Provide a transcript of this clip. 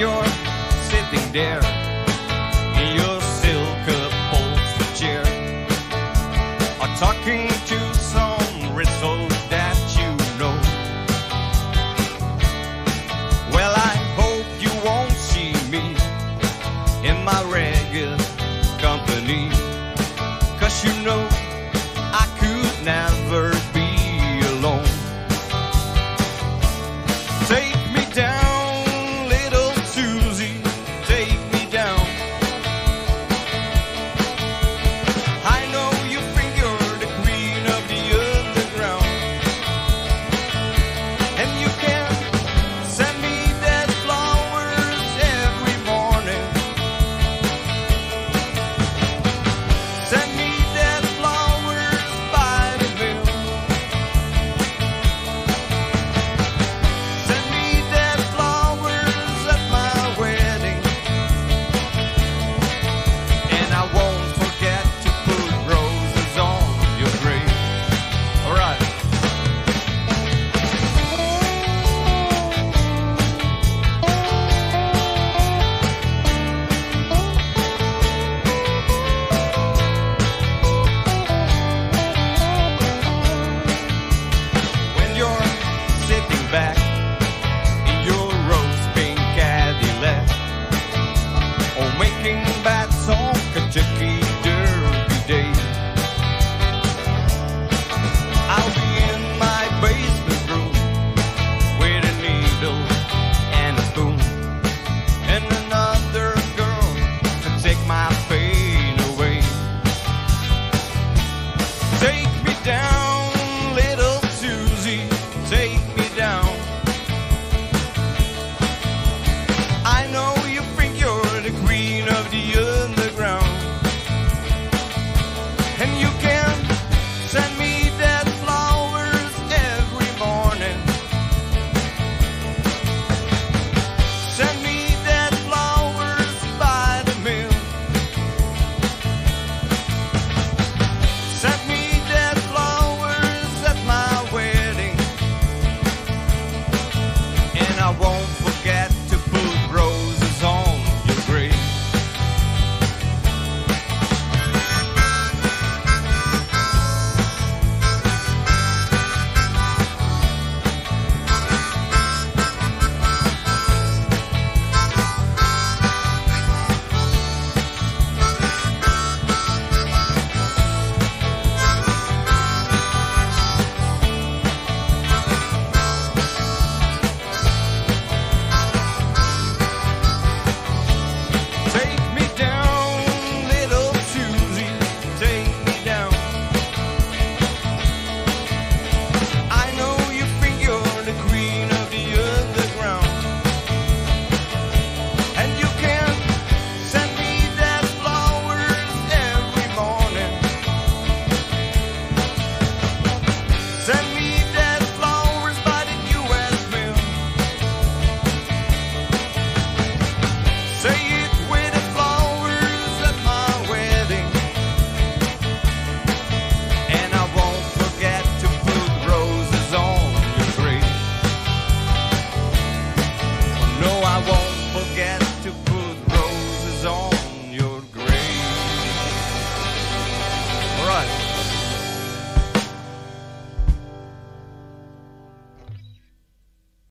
you're sitting there.